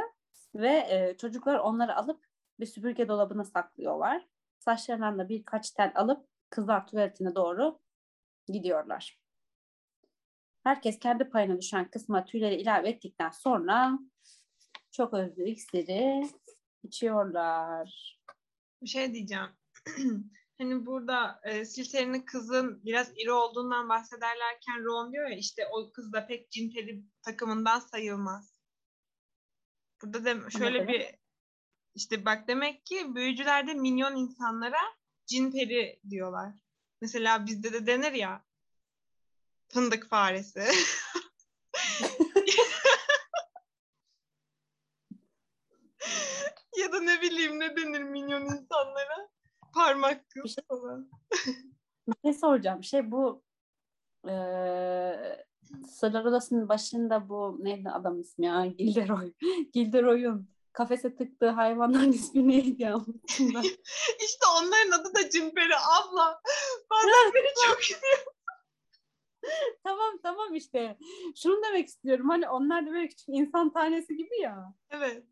Ve e, çocuklar onları alıp bir süpürge dolabına saklıyorlar. Saçlarından da birkaç tel alıp kızlar tuvaletine doğru gidiyorlar. Herkes kendi payına düşen kısma tüyleri ilave ettikten sonra çok özlü iksiri içiyorlar. Bir şey diyeceğim. hani burada e, Slytherin'in kızın biraz iri olduğundan bahsederlerken Ron diyor ya işte o kız da pek cin peri takımından sayılmaz. Burada da şöyle bir işte bak demek ki büyücülerde minyon insanlara cin peri diyorlar. Mesela bizde de denir ya fındık faresi. ya da ne bileyim ne denir minyon insanlara? Parmak Bir kız şey- falan. Bir şey soracağım. Şey bu eee Sırlar Odası'nın başında bu neydi adam ismi ya? Gilderoy. Gilderoy'un kafese tıktığı hayvanların ismi neydi ben. İşte onların adı da Cimperi abla. Bazen beni çok tamam tamam işte. Şunu demek istiyorum. Hani onlar da böyle küçük insan tanesi gibi ya. Evet.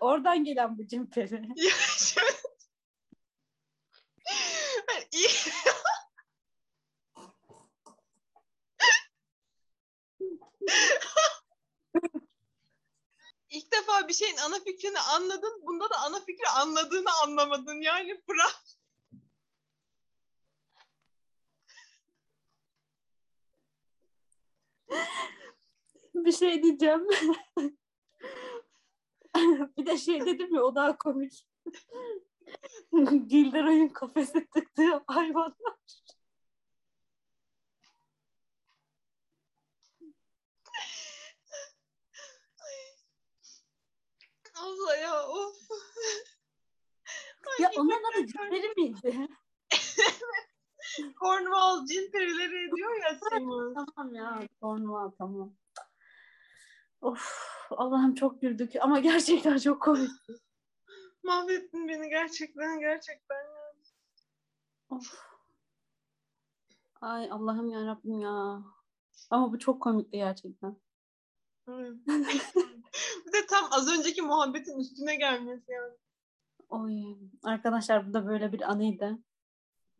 Oradan gelen bu cimperi. Ya şöyle... Hani iyi. İlk defa bir şeyin ana fikrini anladın. Bunda da ana fikri anladığını anlamadın. Yani bırak. Bir şey diyeceğim. bir de şey dedim ya o daha komik. Gilderoy'un kafese tıktığı hayvanlar. Allah ya of. Ya onların adı cimperi miydi? Cornwall cin perileri diyor ya Simon. Tamam ya. Cornwall tamam. Of Allah'ım çok güldük ama gerçekten çok komik. Mahvettin beni gerçekten gerçekten. ya. Of. Ay Allah'ım ya Rabbim ya. Ama bu çok komikti gerçekten. Bir de tam az önceki muhabbetin üstüne gelmesi yani. Oy. Arkadaşlar bu da böyle bir anıydı.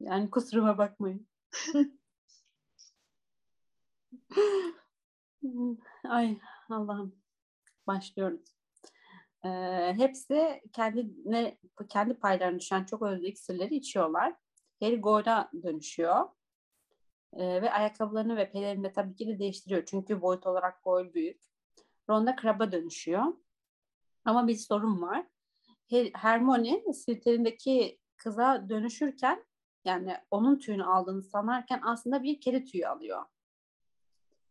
Yani kusuruma bakmayın. Ay Allah'ım. Başlıyoruz. Ee, hepsi kendine, kendi paylarına düşen çok özlü iksirleri içiyorlar. Harry Goyle'a dönüşüyor. Ee, ve ayakkabılarını ve pelerini de tabii ki de değiştiriyor. Çünkü boyut olarak Goyle büyük. Ron da Crab'a dönüşüyor. Ama bir sorun var. Hermione sirterindeki kıza dönüşürken yani onun tüyünü aldığını sanarken aslında bir kedi tüyü alıyor.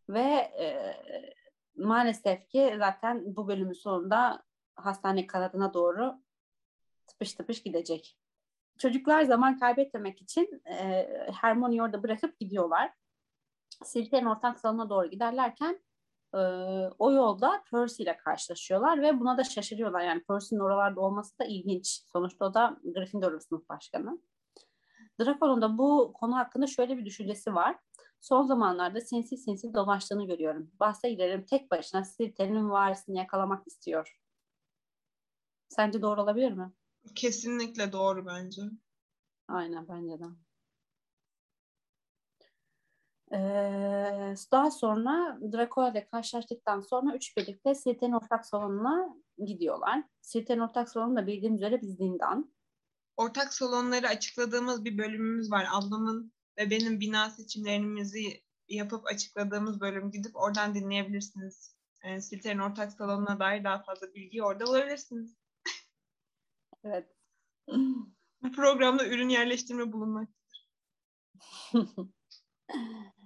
Ve e, maalesef ki zaten bu bölümün sonunda hastane kanadına doğru tıpış tıpış gidecek. Çocuklar zaman kaybetmemek için e, Hermione'yi orada bırakıp gidiyorlar. Slytherin ortak salonuna doğru giderlerken e, o yolda Percy ile karşılaşıyorlar ve buna da şaşırıyorlar. Yani Percy'nin oralarda olması da ilginç. Sonuçta o da Gryffindor sınıf başkanı. Draco'nun da bu konu hakkında şöyle bir düşüncesi var. Son zamanlarda sinsi sinsi dolaştığını görüyorum. Bahse girerim tek başına Slytherin'in varisini yakalamak istiyor. Sence doğru olabilir mi? Kesinlikle doğru bence. Aynen bence de. Ee, daha sonra Draco ile karşılaştıktan sonra üç birlikte Slytherin ortak salonuna gidiyorlar. Slytherin ortak salonu da bildiğim üzere bir zindan. Ortak salonları açıkladığımız bir bölümümüz var. Ablamın ve benim bina seçimlerimizi yapıp açıkladığımız bölüm gidip oradan dinleyebilirsiniz. Yani Slytherin ortak salonuna dair daha fazla bilgi orada bulabilirsiniz. evet. Bu programda ürün yerleştirme bulunmaktadır.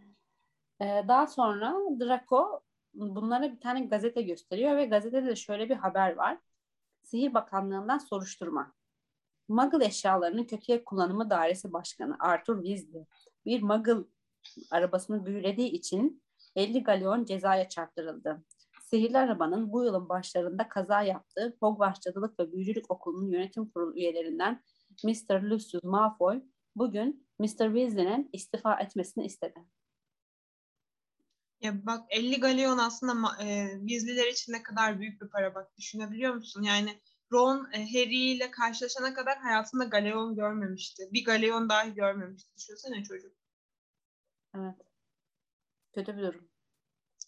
daha sonra Draco bunlara bir tane gazete gösteriyor ve gazetede de şöyle bir haber var. Sihir Bakanlığı'ndan soruşturma. Muggle eşyalarının kötüye kullanımı dairesi başkanı Arthur Weasley bir Muggle arabasını büyülediği için 50 galyon cezaya çarptırıldı. Sihirli arabanın bu yılın başlarında kaza yaptığı Hogwarts Cadılık ve Büyücülük Okulu'nun yönetim kurulu üyelerinden Mr. Lucius Malfoy bugün Mr. Weasley'nin istifa etmesini istedi. Ya bak 50 galyon aslında e, Weasley'ler için ne kadar büyük bir para bak düşünebiliyor musun? Yani Ron e, Harry ile karşılaşana kadar hayatında galyon görmemişti. Bir galyon dahi görmemişti. Düşünsene çocuk. Evet. Kötü bir durum.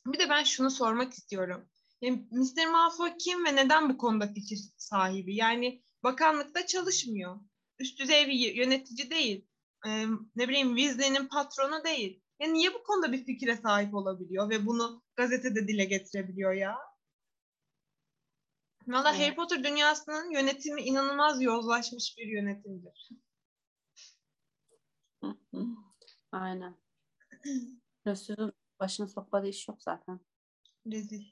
Bir de ben şunu sormak istiyorum. Yani Mr. Malfoy kim ve neden bu konuda fikir sahibi? Yani bakanlıkta çalışmıyor. Üst düzey bir yönetici değil. Ee, ne bileyim Weasley'nin patronu değil. Yani niye bu konuda bir fikre sahip olabiliyor ve bunu gazetede dile getirebiliyor ya? Valla evet. Harry Potter dünyasının yönetimi inanılmaz yozlaşmış bir yönetimdir. Aynen. Resul'ün başına sokmadığı iş yok zaten. Rezil.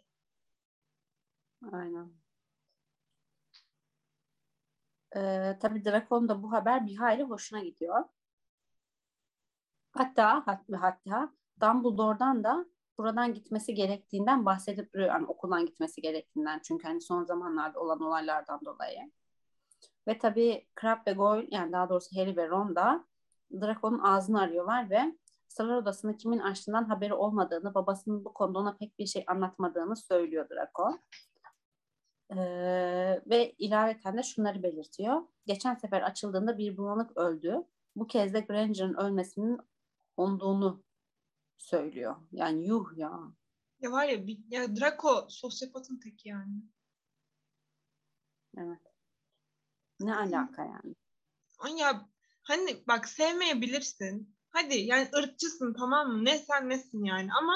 Aynen. Ee, tabii Draco'nun da bu haber bir hayli hoşuna gidiyor. Hatta hatta, Dumbledore'dan da buradan gitmesi gerektiğinden bahsedip duruyor. Yani okuldan gitmesi gerektiğinden çünkü hani son zamanlarda olan olaylardan dolayı. Ve tabii Crab ve Goyle yani daha doğrusu Harry ve Ron da Draco'nun ağzını arıyorlar ve Sırlar Odası'nı kimin açtığından haberi olmadığını, babasının bu konuda ona pek bir şey anlatmadığını söylüyor Draco. Ee, ve ilaveten de şunları belirtiyor. Geçen sefer açıldığında bir bulanık öldü. Bu kez de Granger'ın ölmesinin onduğunu söylüyor. Yani yuh ya. Ya var ya, ya Draco sosyopatın teki yani. Evet. Ne alaka yani? Ya hani bak sevmeyebilirsin. Hadi yani ırkçısın tamam mı? Ne sen nesin yani ama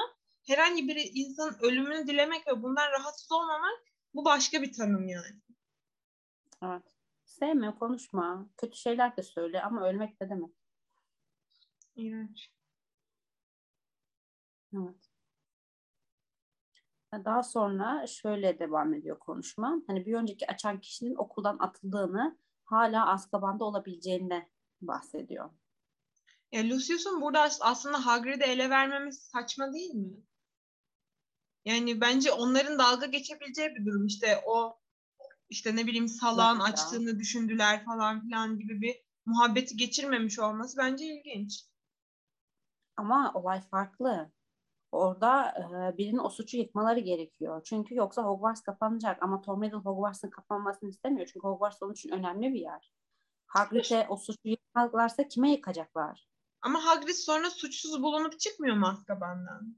herhangi bir insanın ölümünü dilemek ve bundan rahatsız olmamak bu başka bir tanım yani. Evet. Sevme, konuşma. Kötü şeyler de söyle ama ölmek de demek. İğrenç. Evet. Daha sonra şöyle devam ediyor konuşma. Hani bir önceki açan kişinin okuldan atıldığını, hala Azkaban'da olabileceğini bahsediyor. Ya Lucius'un burada aslında Hagrid'i ele vermemiz saçma değil mi? Yani bence onların dalga geçebileceği bir durum. İşte o işte ne bileyim salağın evet, açtığını düşündüler falan filan gibi bir muhabbeti geçirmemiş olması bence ilginç. Ama olay farklı. Orada e, birinin o suçu yıkmaları gerekiyor. Çünkü yoksa Hogwarts kapanacak. Ama Tom Riddle Hogwarts'ın kapanmasını istemiyor. Çünkü Hogwarts onun için önemli bir yer. Hagrid'e o suçu yıkmaklarsa kime yıkacaklar? Ama Hagrid sonra suçsuz bulunup çıkmıyor mu Azkaban'dan?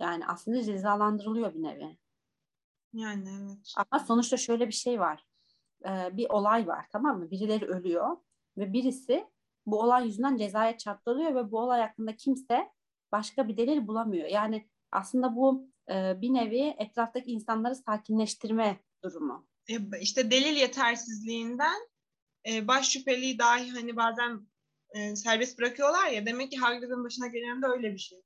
Yani aslında cezalandırılıyor bir nevi. Yani evet. Ama sonuçta şöyle bir şey var. Ee, bir olay var tamam mı? Birileri ölüyor ve birisi bu olay yüzünden cezaya çarptırılıyor ve bu olay hakkında kimse başka bir delil bulamıyor. Yani aslında bu e, bir nevi etraftaki insanları sakinleştirme durumu. E, işte delil yetersizliğinden e, baş şüpheliyi dahi hani bazen e, serbest bırakıyorlar ya demek ki Hagrid'in başına gelen de öyle bir şey.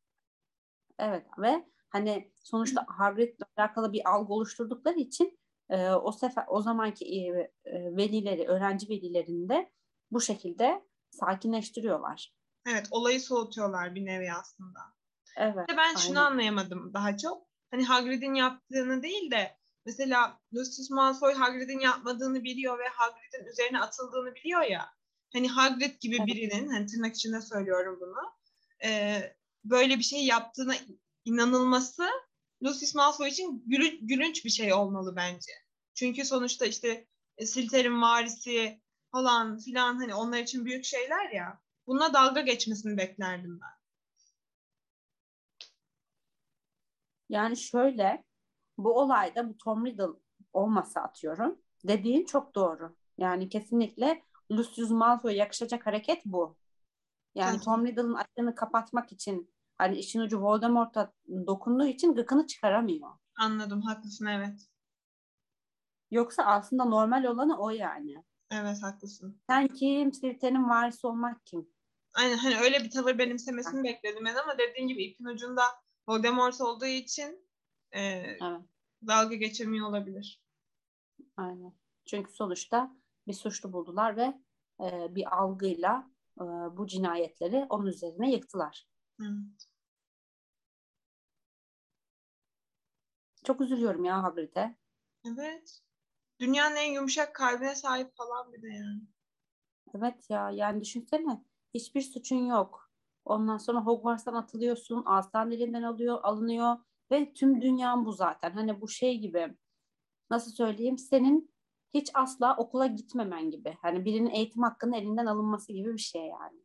Evet ve hani sonuçta Hagrid'le alakalı bir algı oluşturdukları için e, o sefer o zamanki e, e, velileri, öğrenci velilerinde bu şekilde sakinleştiriyorlar. Evet, olayı soğutuyorlar bir nevi aslında. Evet. Ben aynen. şunu anlayamadım daha çok. Hani Hagrid'in yaptığını değil de mesela Lucius Malfoy Hagrid'in yapmadığını biliyor ve Hagrid'in üzerine atıldığını biliyor ya. Hani Hagrid gibi evet. birinin, hani tırnak içinde söylüyorum bunu, e, böyle bir şey yaptığına inanılması Lucius Malfoy için gülünç, gülünç bir şey olmalı bence. Çünkü sonuçta işte e, Slytherin varisi falan filan hani onlar için büyük şeyler ya. Bununla dalga geçmesini beklerdim ben. Yani şöyle bu olayda bu Tom Riddle olmasa atıyorum. Dediğin çok doğru. Yani kesinlikle Lucius Malfoy'a yakışacak hareket bu. Yani Hı. Tom Riddle'ın açığını kapatmak için hani işin ucu Voldemort'a dokunduğu için gıkını çıkaramıyor. Anladım, haklısın evet. Yoksa aslında normal olanı o yani. Evet, haklısın. Sen kim? Slytherin'in varisi olmak kim? Aynen hani öyle bir tavır benimsemesini bekledim ben ama dediğin gibi ipin ucunda Voldemort olduğu için e, evet. dalga geçemiyor olabilir. Aynen. Çünkü sonuçta bir suçlu buldular ve e, bir algıyla e, bu cinayetleri onun üzerine yıktılar. Evet. Çok üzülüyorum ya Hagrid'e. Evet. Dünyanın en yumuşak kalbine sahip falan bir de yani. Evet ya yani düşünsene hiçbir suçun yok. Ondan sonra Hogwarts'tan atılıyorsun, aslan elinden alıyor, alınıyor ve tüm dünyan bu zaten. Hani bu şey gibi nasıl söyleyeyim senin hiç asla okula gitmemen gibi. Hani birinin eğitim hakkının elinden alınması gibi bir şey yani.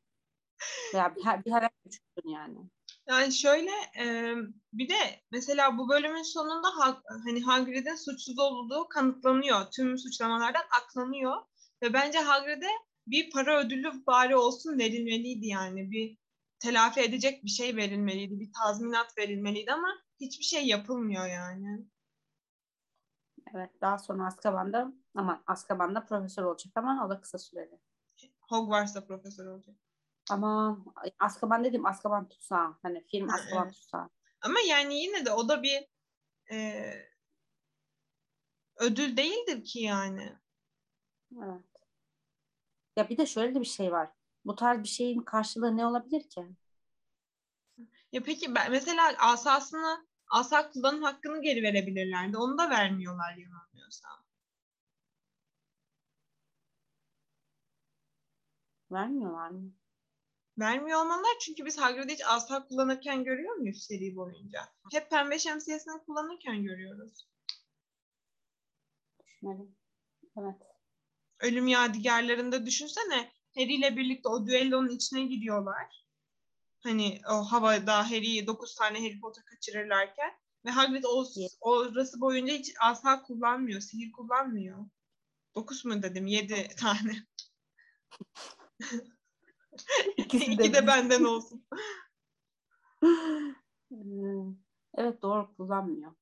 Veya bir, bir herhangi bir yani. Yani şöyle e, bir de mesela bu bölümün sonunda ha, hani Hagrid'in suçsuz olduğu kanıtlanıyor. Tüm suçlamalardan aklanıyor. Ve bence Hagrid'e bir para ödülü bari olsun verilmeliydi yani. Bir telafi edecek bir şey verilmeliydi. Bir tazminat verilmeliydi ama hiçbir şey yapılmıyor yani. Evet daha sonra Azkaban'da ama Azkaban'da profesör olacak ama o da kısa süreli. Hogwarts'ta profesör olacak. Ama Azkaban dedim Azkaban tutsa hani film Azkaban tutsa. Ama yani yine de o da bir e, ödül değildir ki yani. Evet. Ya bir de şöyle bir şey var. Bu tarz bir şeyin karşılığı ne olabilir ki? Ya peki ben, mesela asasını asa kullanım hakkını geri verebilirlerdi. Onu da vermiyorlar yanılmıyorsam. Vermiyorlar mı? Vermiyor olmalılar çünkü biz Hagrid'i hiç asa kullanırken görüyor muyuz seri boyunca? Hep pembe şemsiyesini kullanırken görüyoruz. Düşünelim. Evet. Ölüm yadigarlarında düşünsene Harry ile birlikte o düellonun içine gidiyorlar. Hani o havada Harry'i 9 tane Harry Potter kaçırırlarken ve Hagrid o, orası boyunca hiç asa kullanmıyor, sihir kullanmıyor. 9 mu dedim? 7 tane. İkisi de, İki de benden olsun. Hmm, evet doğru kullanmıyor.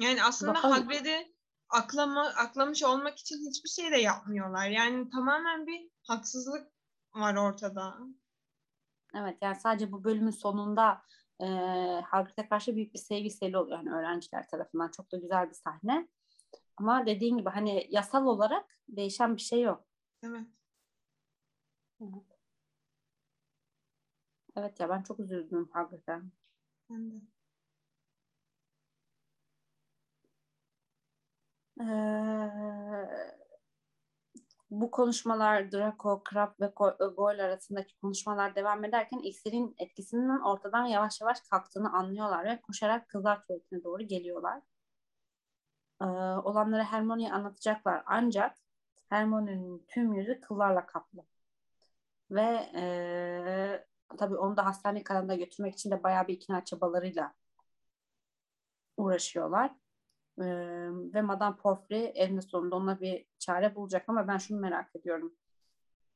Yani aslında Bakalım. Hagrid'i aklama, aklamış olmak için hiçbir şey de yapmıyorlar. Yani tamamen bir haksızlık var ortada. Evet yani sadece bu bölümün sonunda e, Hagrid'e karşı büyük bir sevgi seli oluyor yani öğrenciler tarafından. Çok da güzel bir sahne. Ama dediğin gibi hani yasal olarak değişen bir şey yok. Evet. Evet. Evet ya ben çok üzüldüm hakikaten. Ben de. Ee, bu konuşmalar Draco, Crab ve Goyle arasındaki konuşmalar devam ederken iksirin etkisinin ortadan yavaş yavaş kalktığını anlıyorlar ve koşarak kızlar tuvaletine doğru geliyorlar. Ee, olanları Hermione'ye anlatacaklar ancak Hermione'nin tüm yüzü kıllarla kaplı. Ve e, tabii onu da hastane kanalına götürmek için de bayağı bir ikna çabalarıyla uğraşıyorlar. E, ve Madame Porfry eninde sonunda ona bir çare bulacak ama ben şunu merak ediyorum.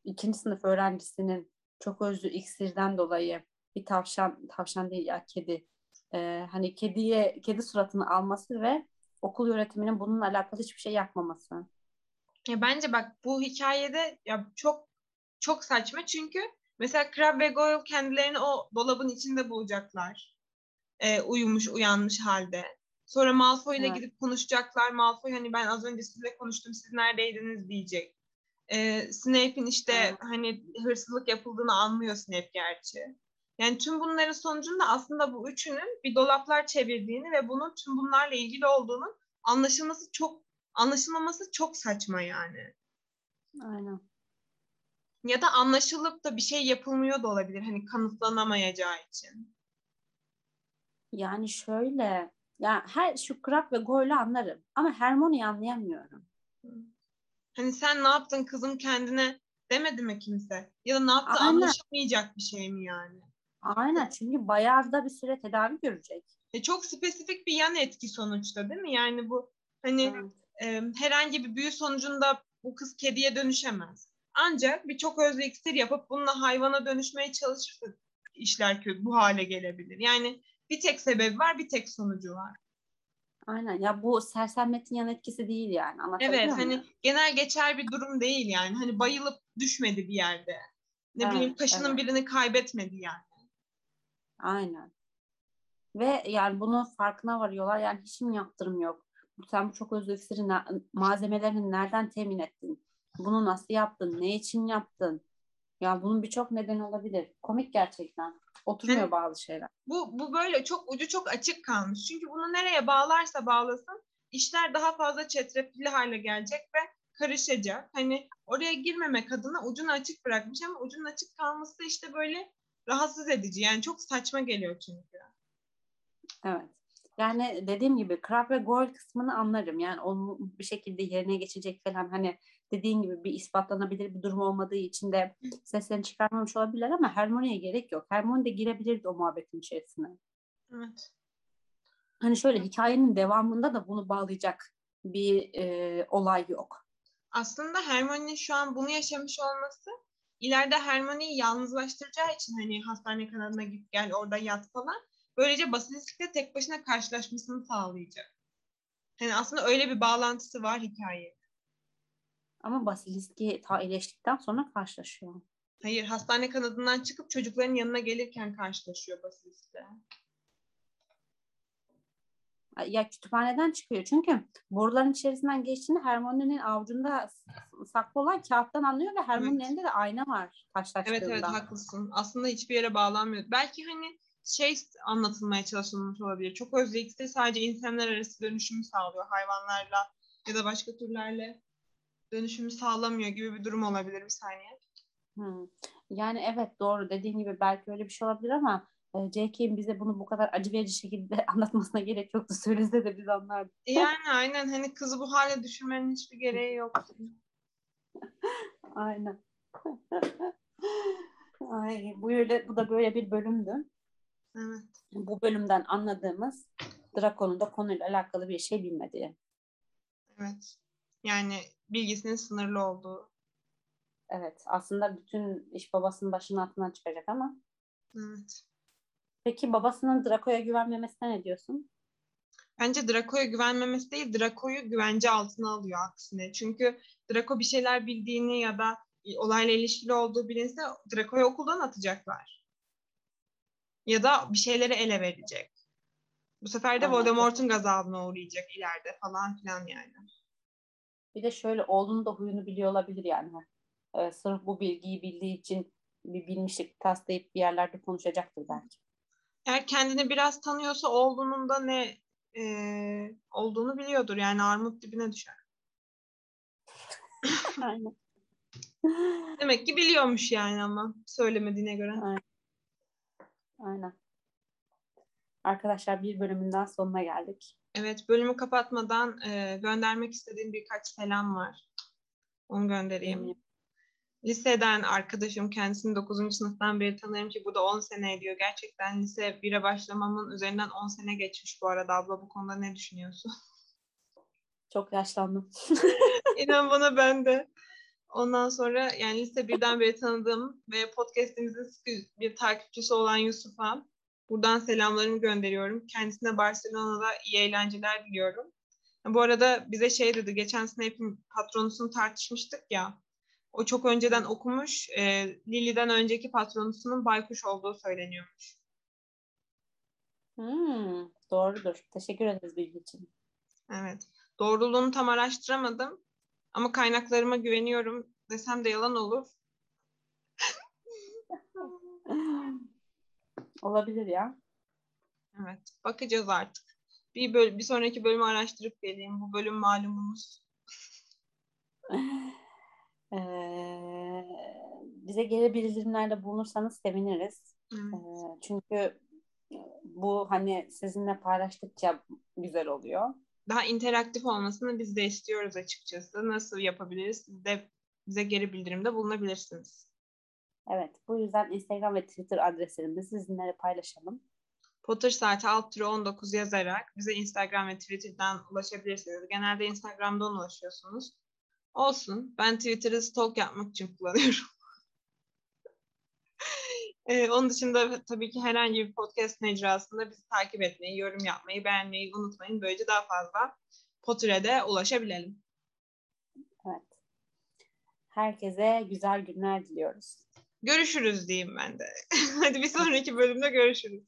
İkinci sınıf öğrencisinin çok özlü iksirden dolayı bir tavşan, tavşan değil ya kedi e, hani kediye kedi suratını alması ve okul yönetiminin bununla alakalı hiçbir şey yapmaması. Ya bence bak bu hikayede ya çok çok saçma çünkü mesela Crab ve Goyle kendilerini o dolabın içinde bulacaklar. Ee, uyumuş, uyanmış halde. Sonra Malfoy ile Evet. gidip konuşacaklar. Malfoy hani ben az önce sizinle konuştum, siz neredeydiniz diyecek. Ee, Snape'in işte Evet. hani hırsızlık yapıldığını anlıyor Snape gerçi. Yani tüm bunların sonucunda aslında bu üçünün bir dolaplar çevirdiğini ve bunun tüm bunlarla ilgili olduğunu anlaşılması çok anlaşılmaması çok saçma yani. Aynen. Ya da anlaşılıp da bir şey yapılmıyor da olabilir hani kanıtlanamayacağı için. Yani şöyle ya her şu Crab ve Goyle'u anlarım ama Hermione'yi anlayamıyorum. Hani sen ne yaptın kızım kendine demedi mi kimse? Ya da ne yaptı Aynen. anlaşılmayacak bir şey mi yani? Aynen çünkü bayağı da bir süre tedavi görecek. E çok spesifik bir yan etki sonuçta değil mi? Yani bu hani Evet. e, herhangi bir büyü sonucunda bu kız kediye dönüşemez. Ancak bir çok özlü iksir yapıp bununla hayvana dönüşmeye çalışırsa işler kötü bu hale gelebilir. Yani bir tek sebebi var, bir tek sonucu var. Aynen ya bu sersemletin yan etkisi değil yani Evet muyum? hani genel geçer bir durum değil yani. Hani bayılıp düşmedi bir yerde. Ne Evet, bileyim kaşının evet. birini kaybetmedi yani. Aynen. Ve yani bunun farkına varıyorlar. Yani hiç mi yaptırım yok? Sen bu çok özlü malzemelerini nereden temin ettin? Bunu nasıl yaptın? Ne için yaptın? Ya bunun birçok nedeni olabilir. Komik gerçekten. Oturmuyor Evet. bazı şeyler. Bu, bu böyle çok ucu çok açık kalmış. Çünkü bunu nereye bağlarsa bağlasın işler daha fazla çetrefilli hale gelecek ve karışacak. Hani oraya girmemek adına ucunu açık bırakmış ama ucunun açık kalması işte böyle rahatsız edici. Yani çok saçma geliyor çünkü. Evet. Yani dediğim gibi Crab ve Goyle kısmını anlarım. Yani onu bir şekilde yerine geçecek falan hani dediğin gibi bir ispatlanabilir bir durum olmadığı için de seslerini çıkarmamış olabilirler ama Hermione'ye gerek yok. Hermione de girebilirdi o muhabbetin içerisine. Evet. Hani şöyle hikayenin devamında da bunu bağlayacak bir e, olay yok. Aslında Hermione'nin şu an bunu yaşamış olması ileride Hermione'yi yalnızlaştıracağı için hani hastane kanadına git gel orada yat falan. Böylece Basilisk'le tek başına karşılaşmasını sağlayacak. Hani aslında öyle bir bağlantısı var hikaye. Ama Basilisk'i ta iyileştikten sonra karşılaşıyor. Hayır, hastane kanadından çıkıp çocukların yanına gelirken karşılaşıyor Basilisk'le. Ya kütüphaneden çıkıyor. Çünkü boruların içerisinden geçtiğinde Hermione'nin avucunda saklı olan kağıttan anlıyor ve Hermione'nin Evet. elinde de ayna var taşlaştığında. Evet evet haklısın. Aslında hiçbir yere bağlanmıyor. Belki hani şey anlatılmaya çalışılmış olabilir. Çok iksir sadece insanlar arası dönüşümü sağlıyor. Hayvanlarla ya da başka türlerle dönüşümü sağlamıyor gibi bir durum olabilir bir saniye. Hmm. Yani evet doğru dediğin gibi belki öyle bir şey olabilir ama e, J.K.'in bize bunu bu kadar acı verici şekilde anlatmasına gerek yoktu. Söylese de biz anlardık. E Yani aynen hani kızı bu hale düşürmenin hiçbir gereği yok. Aynen. Ay, bu öyle, bu da böyle bir bölümdü. Evet. Bu bölümden anladığımız Draco'nun da konuyla alakalı bir şey bilmediği. Evet. Yani bilgisinin sınırlı olduğu. Evet, aslında bütün iş babasının başının altından çıkacak ama. Evet. Peki babasının Draco'ya güvenmemesine ne diyorsun? Bence Draco'ya güvenmemesi değil, Draco'yu güvence altına alıyor aksine. Çünkü Draco bir şeyler bildiğini ya da olayla ilişkili olduğu bilinse Draco'yu okuldan atacaklar. Ya da bir şeyleri ele verecek. Bu sefer de. Voldemort'un gazabına uğrayacak ileride falan filan yani. Bir de şöyle oğlunun da huyunu biliyor olabilir yani. Ee, sırf bu bilgiyi bildiği için bir bilmişlik taslayıp bir yerlerde konuşacaktır belki. Eğer kendini biraz tanıyorsa oğlunun da ne e, olduğunu biliyordur. Yani armut dibine düşer. Aynen. Demek ki biliyormuş yani ama söylemediğine göre. Aynen. Aynen. Arkadaşlar bir bölümün daha sonuna geldik. Evet, bölümü kapatmadan e, göndermek istediğim birkaç selam var. Onu göndereyim. Eminim. Liseden arkadaşım, kendisini 9. sınıftan beri tanırım ki bu da 10 sene ediyor. Gerçekten lise 1'e başlamamın üzerinden 10 sene geçmiş bu arada. Abla bu konuda ne düşünüyorsun? Çok yaşlandım. İnan bana ben de. Ondan sonra yani lise 1'den beri tanıdığım ve podcastimizin sıkı bir takipçisi olan Yusuf'a Buradan selamlarımı gönderiyorum. Kendisine Barcelona'da iyi eğlenceler diliyorum. Bu arada bize şey dedi, geçen sene hepim patronusunu tartışmıştık ya. O çok önceden okumuş. E, Lili'den önceki patronusunun baykuş olduğu söyleniyormuş. Hmm, doğrudur. Teşekkür ederiz bilgi için. Evet. Doğruluğunu tam araştıramadım. Ama kaynaklarıma güveniyorum desem de yalan olur. Olabilir ya. Evet. Bakacağız artık. Bir, böl- bir sonraki bölümü araştırıp geleyim. Bu bölüm malumunuz. Ee, bize geri bildirimlerde bulunursanız seviniriz. Evet. Ee, çünkü bu hani sizinle paylaştıkça güzel oluyor. Daha interaktif olmasını biz de istiyoruz açıkçası. Nasıl yapabiliriz? Siz de bize geri bildirimde bulunabilirsiniz. Evet, bu yüzden Instagram ve Twitter adreslerimizi sizinle paylaşalım. Potter saati alt tire 19 yazarak bize Instagram ve Twitter'dan ulaşabilirsiniz. Genelde Instagram'dan ulaşıyorsunuz. Olsun. Ben Twitter'ı stalk yapmak için kullanıyorum. Ee, onun dışında tabii ki herhangi bir podcast mecrasında bizi takip etmeyi, yorum yapmayı, beğenmeyi unutmayın. Böylece daha fazla Potter'e de ulaşabilelim. Evet. Herkese güzel günler diliyoruz. Görüşürüz diyeyim ben de. Hadi bir sonraki bölümde görüşürüz.